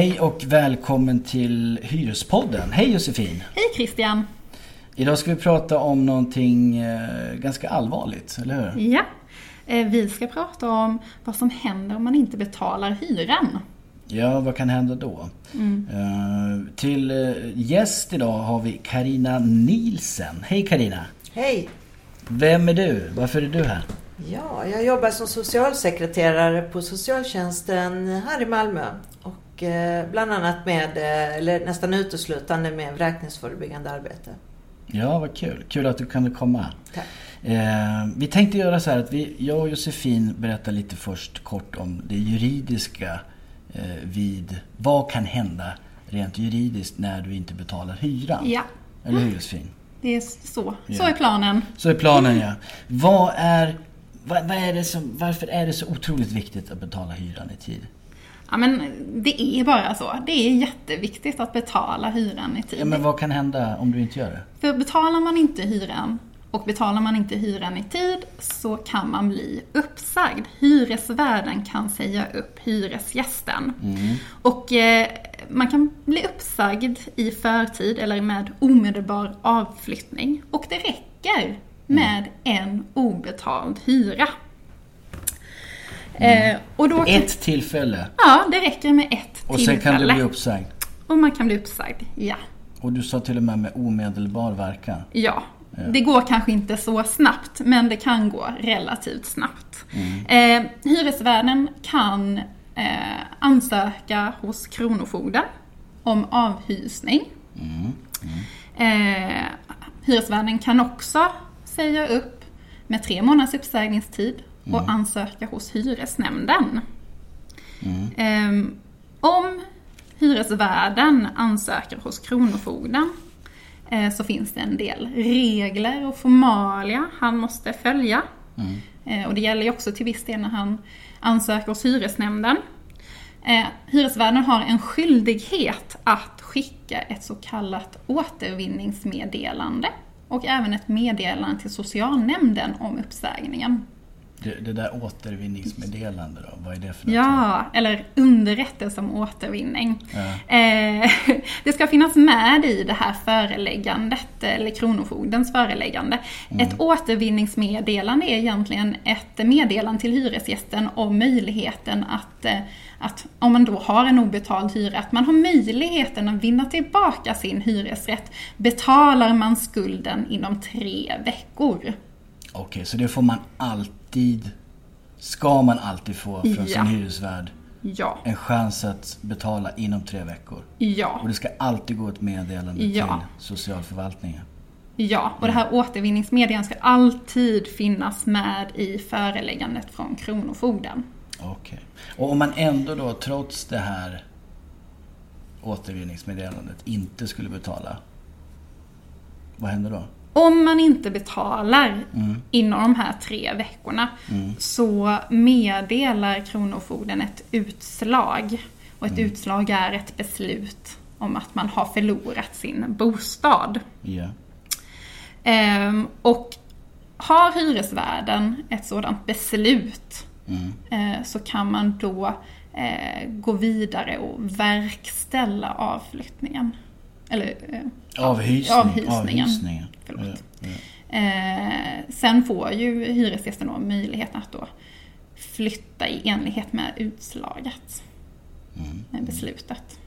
Hej och välkommen till Hyrespodden. Hej Josefin! Hej Christian! Idag ska vi prata om någonting eh, ganska allvarligt, eller hur? Ja, eh, vi ska prata om vad som händer om man inte betalar hyran. Ja, vad kan hända då? Mm. Eh, till gäst idag har vi Karina Nielsen. Hej Karina! Hej! Vem är du? Varför är du här? Ja, jag jobbar som socialsekreterare på socialtjänsten här i Malmö. Och eh, bland annat med, eh, eller nästan uteslutande med vräkningsförebyggande arbete. Ja, vad kul. Kul att du kunde komma. Tack. Eh, vi tänkte göra så här att vi, jag och Josefin berättar lite först kort om det juridiska eh, vid vad kan hända rent juridiskt när du inte betalar hyran. Ja, Eller hur Josefin? det är så. Ja. Så är planen. Så är planen ja. Vad är, vad, vad är det som, varför är det så otroligt viktigt att betala hyran i tid? Ja, men det är bara så. Det är jätteviktigt att betala hyran i tid. Ja, men vad kan hända om du inte gör det? För betalar man inte hyran och betalar man inte hyran i tid så kan man bli uppsagd. Hyresvärden kan säga upp hyresgästen. Och eh, man kan bli uppsagd i förtid eller med omedelbar avflyttning. Och det räcker med en obetald hyra. Eh, och då Ett tillfälle Ja, det räcker med ett och tillfälle. sen kan du bli uppsagd. Och man kan bli uppsagd, ja. Och du sa till och med med omedelbar verkan. Ja, det går kanske inte så snabbt, men det kan gå relativt snabbt. Eh, hyresvärden kan eh, ansöka hos Kronofogden om avhysning. Eh, hyresvärden kan också säga upp med tre månaders uppsägningstid och ansöka hos hyresnämnden. Eh, om hyresvärden ansöker hos Kronofogden eh, så finns det en del regler och formalia han måste följa. Eh, Och det gäller ju också till viss del när han ansöker hos hyresnämnden. Eh, Hyresvärden har en skyldighet att skicka ett så kallat återvinningsmeddelande och även ett meddelande till socialnämnden om uppsägningen. Det, det där återvinningsmeddelande då, vad är det för någonting? Ja, eller underrättelse om återvinning. Ja. Eh, det ska finnas med i det här föreläggandet, eller Kronofogdens föreläggande. Ett återvinningsmeddelande är egentligen ett meddelande till hyresgästen om möjligheten att, eh, att om man då har en obetald hyra, att man har möjligheten att vinna tillbaka sin hyresrätt. Betalar man skulden inom tre veckor. Okej, så det får man alltid, ska man alltid få från sin Ja. hyresvärd. Ja, En chans att betala inom tre veckor. ja. Och det ska alltid gå ett meddelande Ja. till socialförvaltningen. Ja, och det här återvinningsmeddelandet ska alltid finnas med i föreläggandet från Kronofogden. Okej. Och om man ändå då trots det här återvinningsmeddelandet inte skulle betala. Vad händer då? Om man inte betalar inom de här tre veckorna så meddelar Kronofogden ett utslag. Och ett utslag är ett beslut om att man har förlorat sin bostad. Ja. Ehm, och har hyresvärden ett sådant beslut eh, så kan man då eh, gå vidare och verkställa avflyttningen. Eller eh, Avhysning. avhysningen. Avhysningen. Förlåt. Ja, ja. Eh, sen får ju hyresgästen då möjlighet att då flytta i enlighet med utslaget. Med beslutet.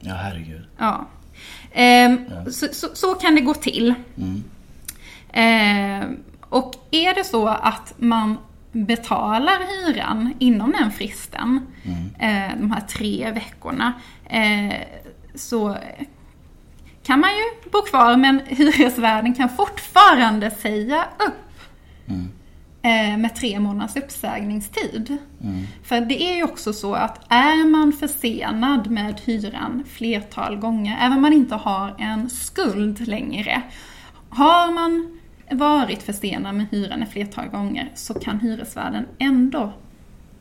ja, herregud. Ja. Ehm, Så, så, så kan det gå till. Ehm, och är det så att man betalar hyran inom den fristen, eh, de här tre veckorna, eh, så kan man ju bo kvar men hyresvärden kan fortfarande säga upp eh, med tre månaders uppsägningstid. För det är ju också så att är man försenad med hyran flertal gånger, även om man inte har en skuld längre, har man varit försenad med hyran ett flertal gånger så kan hyresvärden ändå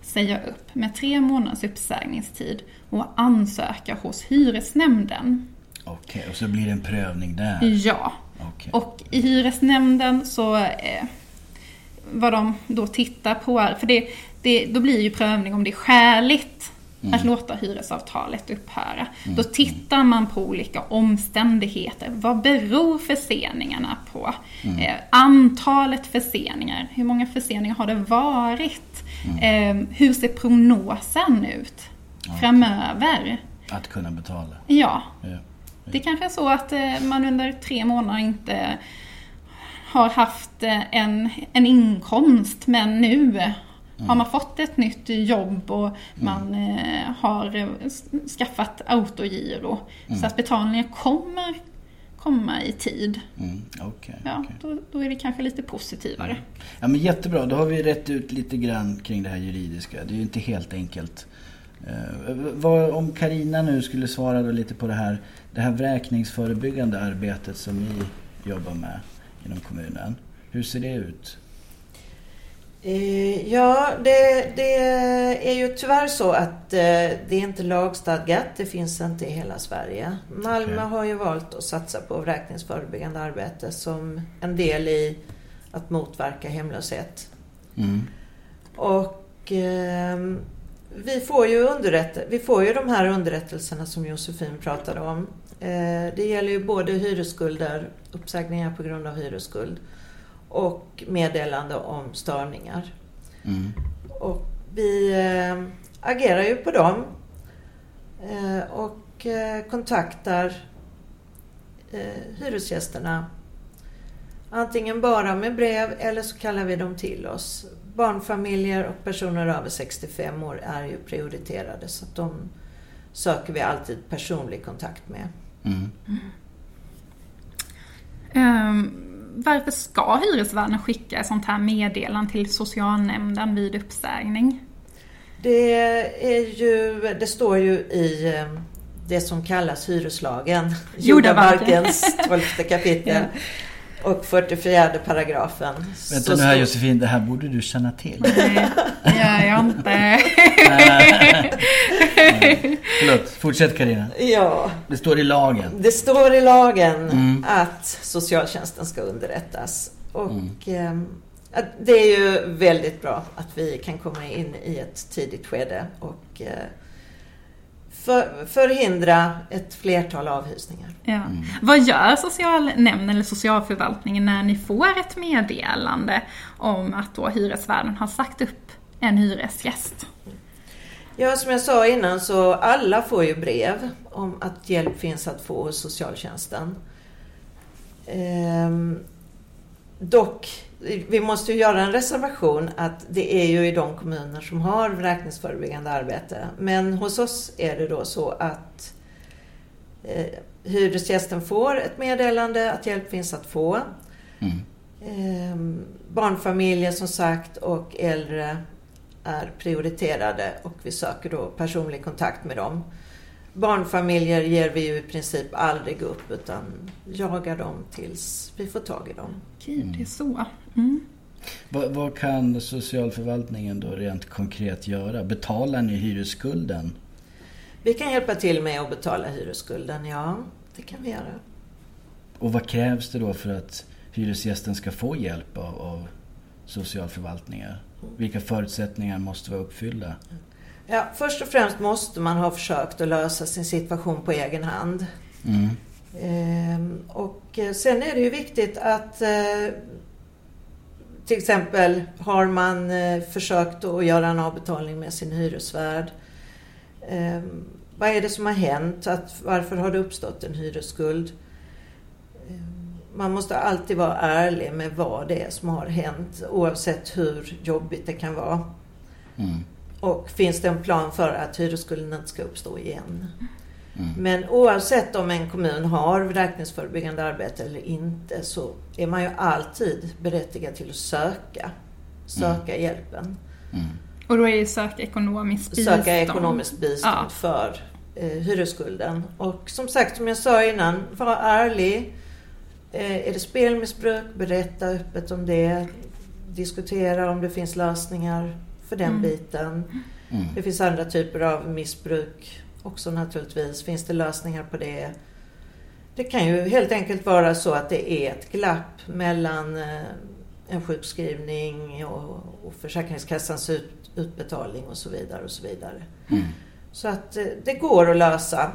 säga upp med tre månaders uppsägningstid och ansöka hos hyresnämnden. Okej, och så blir det en prövning där. Ja. Okej. Och i hyresnämnden så eh, vad de då tittar på är, för det, det, då blir ju prövning om det är skäligt att låta hyresavtalet upphöra. Då tittar man på olika omständigheter. Vad beror förseningarna på? Eh, antalet förseningar, hur många förseningar har det varit? Eh, hur ser prognosen ut framöver? Att kunna betala. Ja, Ja. Det kanske är så att eh, man under tre månader inte har haft eh, en, en inkomst men nu har man fått ett nytt jobb och man eh, har skaffat autogiro. Så att betalningen kommer komma i tid. Mm, okej, Ja, okej. då, då är det kanske lite positivare. Ja men jättebra, då har vi rätt ut lite grann kring det här juridiska. Det är ju inte helt enkelt. Eh, vad, om Karina nu skulle svara då lite på det här, det här vräkningsförebyggande arbetet som ni jobbar med inom kommunen. Hur ser det ut? Eh, Ja, det, det är ju tyvärr så att eh, det är inte lagstadgat. Det finns inte i hela Sverige. Malmö Okej. har ju valt att satsa på vräkningsförebyggande arbete som en del i att motverka hemlöshet. Mm. Och ehm, vi, får ju underrätt, vi får ju de här underrättelserna som Josefin pratade om. Eh, det gäller ju både hyresskulder, uppsägningar på grund av hyresskuld och meddelande om störningar. Mm. Och vi eh, agerar ju på dem eh, och kontaktar hyresgästerna antingen bara med brev eller så kallar vi dem till oss. Barnfamiljer och personer över 65 år är ju prioriterade så att de söker vi alltid personlig kontakt med. Mm. Ehm, varför ska hyresvärden skicka ett sånt här meddelande till socialnämnden vid uppsägning? Det, är ju, det står ju i eh, det som kallas hyreslagen, Jordabalken. jordabalkens 12 kapitel och 44 paragrafen. Vänta nu här Josefin, det här borde du känna till. Nej, det gör jag inte. Förlåt, fortsätt Karina. Ja, Det står i lagen. det står i lagen Mm. att socialtjänsten ska underrättas. Och ehm, att det är ju väldigt bra att vi kan komma in i ett tidigt skede och eh, för, förhindra ett flertal avhysningar. Ja. Vad gör socialnämnden eller socialförvaltningen när ni får ett meddelande om att då hyresvärden har sagt upp en hyresgäst? Ja, som jag sa innan så alla får ju brev om att hjälp finns att få hos socialtjänsten. Ehm, dock, vi måste ju göra en reservation att det är ju i de kommuner som har vräkningsförebyggande arbete. Men hos oss är det då så att eh, hyresgästen får ett meddelande att hjälp finns att få. Mm. Ehm, barnfamiljer som sagt och äldre är prioriterade och vi söker då personlig kontakt med dem. Barnfamiljer ger vi ju i princip aldrig upp utan jagar dem tills vi får tag i dem. Okej, det är så. Mm. Vad, vad kan socialförvaltningen då rent konkret göra? Betalar ni hyresskulden? Vi kan hjälpa till med att betala hyresskulden, ja det kan vi göra. Och vad krävs det då för att hyresgästen ska få hjälp av, av socialförvaltningar? Vilka förutsättningar måste vara uppfyllda? Ja, först och främst måste man ha försökt att lösa sin situation på egen hand. Mm. Ehm, och eh, sen är det ju viktigt att eh, till exempel har man eh, försökt att göra en avbetalning med sin hyresvärd. Ehm, vad är det som har hänt? Att, varför har det uppstått en hyresskuld? Ehm, man måste alltid vara ärlig med vad det är som har hänt oavsett hur jobbigt det kan vara. Mm. Och finns det en plan för att hyresskulden inte ska uppstå igen? Mm. Men oavsett om en kommun har vräkningsförebyggande arbete eller inte så är man ju alltid berättigad till att söka, söka hjälpen. Mm. Och då är det söka ekonomiskt bistånd. Söka ekonomiskt bistånd Ja. för eh, hyresskulden. Och som sagt, som jag sa innan, var ärlig. Eh, är det spelmissbruk, berätta öppet om det. Diskutera om det finns lösningar för den Mm. biten. Mm. Det finns andra typer av missbruk också naturligtvis. Finns det lösningar på det? Det kan ju helt enkelt vara så att det är ett glapp mellan eh, en sjukskrivning och, och Försäkringskassans ut, utbetalning och så vidare. och så vidare. Mm. Så att eh, det går att lösa.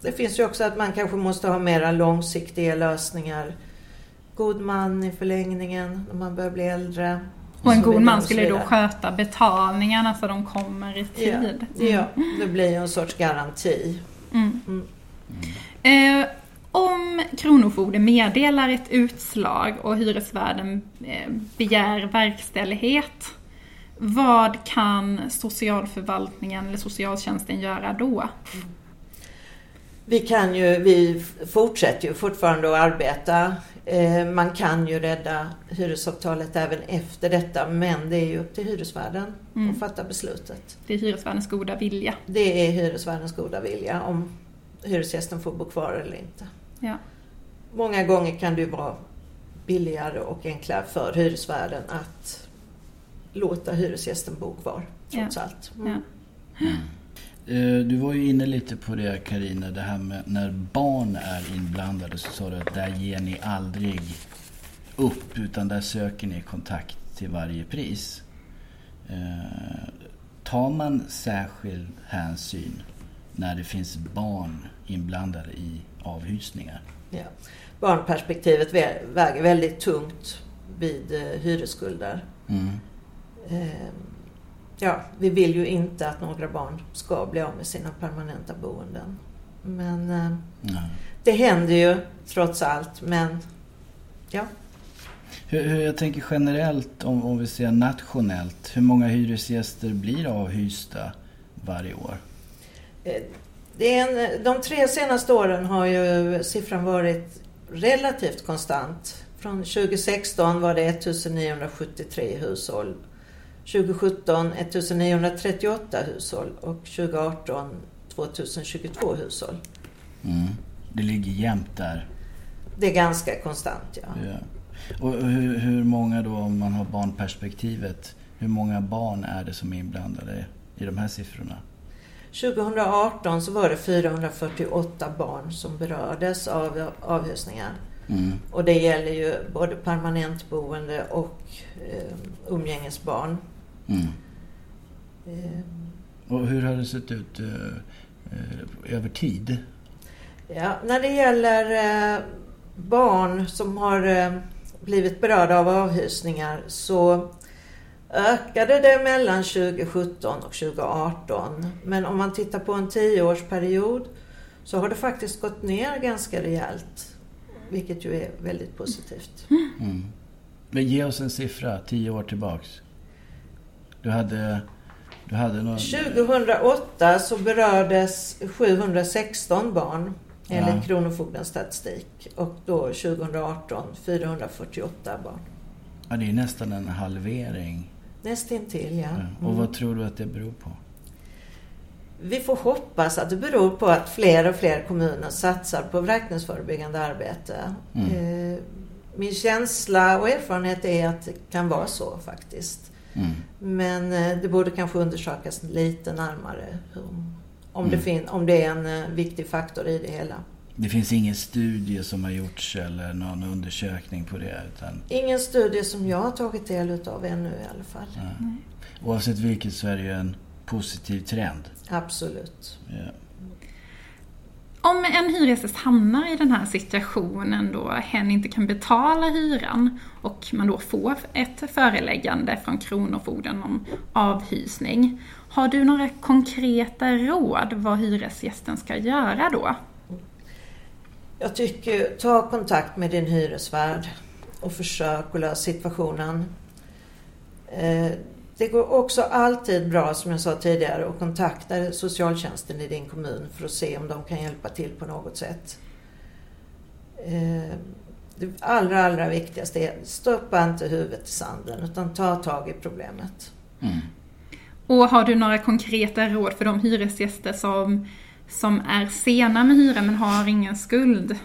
Det finns ju också att man kanske måste ha mera långsiktiga lösningar. God man i förlängningen när man börjar bli äldre. Och en god man skulle då sköta betalningarna så de kommer i tid. Ja, ja, det blir ju en sorts garanti. Mm. Mm. Eh, om Kronofogden meddelar ett utslag och hyresvärden eh, begär verkställighet, vad kan socialförvaltningen eller socialtjänsten göra då? Vi kan ju, vi fortsätter ju fortfarande att arbeta. Eh, Man kan ju rädda hyresavtalet även efter detta men det är ju upp till hyresvärden Mm. att fatta beslutet. Det är hyresvärdens goda vilja. Det är hyresvärdens goda vilja om hyresgästen får bo kvar eller inte. Ja. Många gånger kan det ju vara billigare och enklare för hyresvärden att låta hyresgästen bo kvar trots allt. Mm. Ja. Eh, Du var ju inne lite på det Karina, det här med när barn är inblandade så sa du att där ger ni aldrig upp utan där söker ni kontakt till varje pris. Eh, Tar man särskild hänsyn när det finns barn inblandade i avhysningar? Ja. Barnperspektivet vä- väger väldigt tungt vid eh, hyresskulder. Mm. Eh, Ja, vi vill ju inte att några barn ska bli av med sina permanenta boenden. Men eh, Ja. det händer ju trots allt. Men ja, Hur, hur, jag tänker generellt, om, om vi ser nationellt, hur många hyresgäster blir avhysta varje år? eh, det är en, de tre senaste åren har ju siffran varit relativt konstant. Från 2016 var det 1973 hushåll. 2017 1938 hushåll och 2018 2022 hushåll. Mm. Det ligger jämnt där. Det är ganska konstant ja. Ja. Och hur, hur många då, om man har barnperspektivet, hur många barn är det som är inblandade i de här siffrorna? 2018 så var det 448 barn som berördes av avhysningar. Mm. Och det gäller ju både permanentboende och eh, umgängesbarn. Mm. Och hur har det sett ut eh, eh, över tid? ja, när det gäller eh, barn som har blivit berörda av avhysningar så ökade det mellan 2017 och 2018. Men om man tittar på en tioårsperiod så har det faktiskt gått ner ganska rejält. Vilket ju är väldigt positivt. Mm. Men ge oss en siffra, tio år tillbaks. Du hade, du hade någon... 2008 så berördes 716 barn enligt Ja. Kronofogdens statistik och då 2018 448 barn. Ja, det är nästan en halvering. Nästintill ja. Ja. Och Mm. vad tror du att det beror på? Vi får hoppas att det beror på att fler och fler kommuner satsar på vräkningsförebyggande arbete. Mm. Eh, Min känsla och erfarenhet är att det kan vara så faktiskt. Mm. Men eh, det borde kanske undersökas lite närmare om, det Mm. fin- om det är en eh, viktig faktor i det hela. Det finns ingen studie som har gjorts eller någon undersökning på det. Utan, Ingen studie som jag har tagit del utav ännu i alla fall. ja. Oavsett vilket så är det ju en positiv trend. Absolut. Ja. Om en hyresgäst hamnar i den här situationen då hen inte kan betala hyran och man då får ett föreläggande från Kronofogden om avhysning. Har du några konkreta råd vad hyresgästen ska göra då? Jag tycker, ta kontakt med din hyresvärd och försök att lösa situationen. Eh, det går också alltid bra, som jag sa tidigare, att kontakta socialtjänsten i din kommun för att se om de kan hjälpa till på något sätt. Eh, Det allra, allra viktigaste är stoppa inte huvudet i sanden utan ta tag i problemet. Mm. Och har du några konkreta råd för de hyresgäster som, som är sena med hyran men har ingen skuld?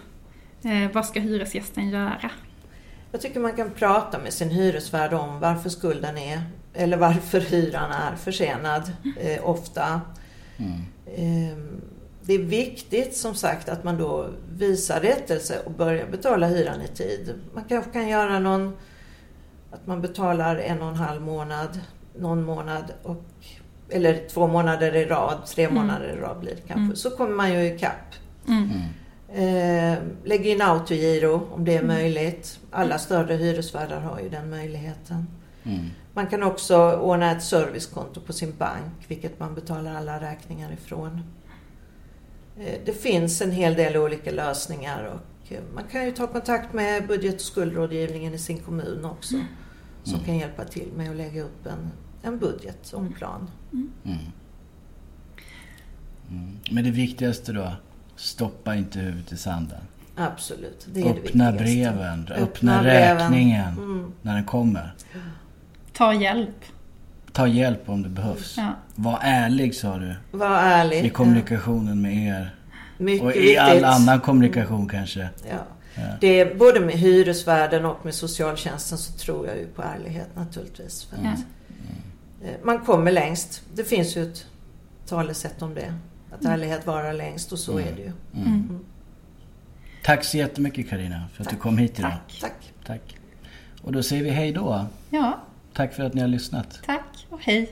Eh, vad ska hyresgästen göra? Jag tycker man kan prata med sin hyresvärd om varför skulden är, eller varför hyran är försenad eh, ofta. Mm. Eh, det är viktigt som sagt att man då visar rättelse och börjar betala hyran i tid. Man kanske kan göra någon, att man betalar en och en halv månad, någon månad och eller två månader i rad, tre månader i rad blir det kanske, Mm. så kommer man ju ikapp. Mm. Eh, lägg in autogiro om det är möjligt. Alla större hyresvärdar har ju den möjligheten. Mm. Man kan också ordna ett servicekonto på sin bank, vilket man betalar alla räkningar ifrån. Eh, Det finns en hel del olika lösningar och eh, man kan ju ta kontakt med budget och skuldrådgivningen i sin kommun också. Som Mm. kan hjälpa till med att lägga upp en, en budget och en plan. Mm. Mm. Men det viktigaste då, stoppa inte huvudet i sanden. Absolut, det är det Öppna viktigaste. breven, öppna, Öppna breven. räkningen Mm. när den kommer. Ta hjälp. Ta hjälp om det behövs. Ja. Var ärlig sa du Var ärlig. i kommunikationen med er. Mycket Och i viktigt. all annan kommunikation kanske. Ja. Ja. Det är, både med hyresvärden och med socialtjänsten så tror jag ju på ärlighet naturligtvis. För att, Ja. eh, Man kommer längst. Det finns ju ett talesätt om det. Att Mm. ärlighet varar längst och så är det ju. Mm. Tack så jättemycket Karina för att du kom hit idag. Tack. Tack. Tack. Och då säger vi hej då. Ja, Tack för att ni har lyssnat. tack och hej.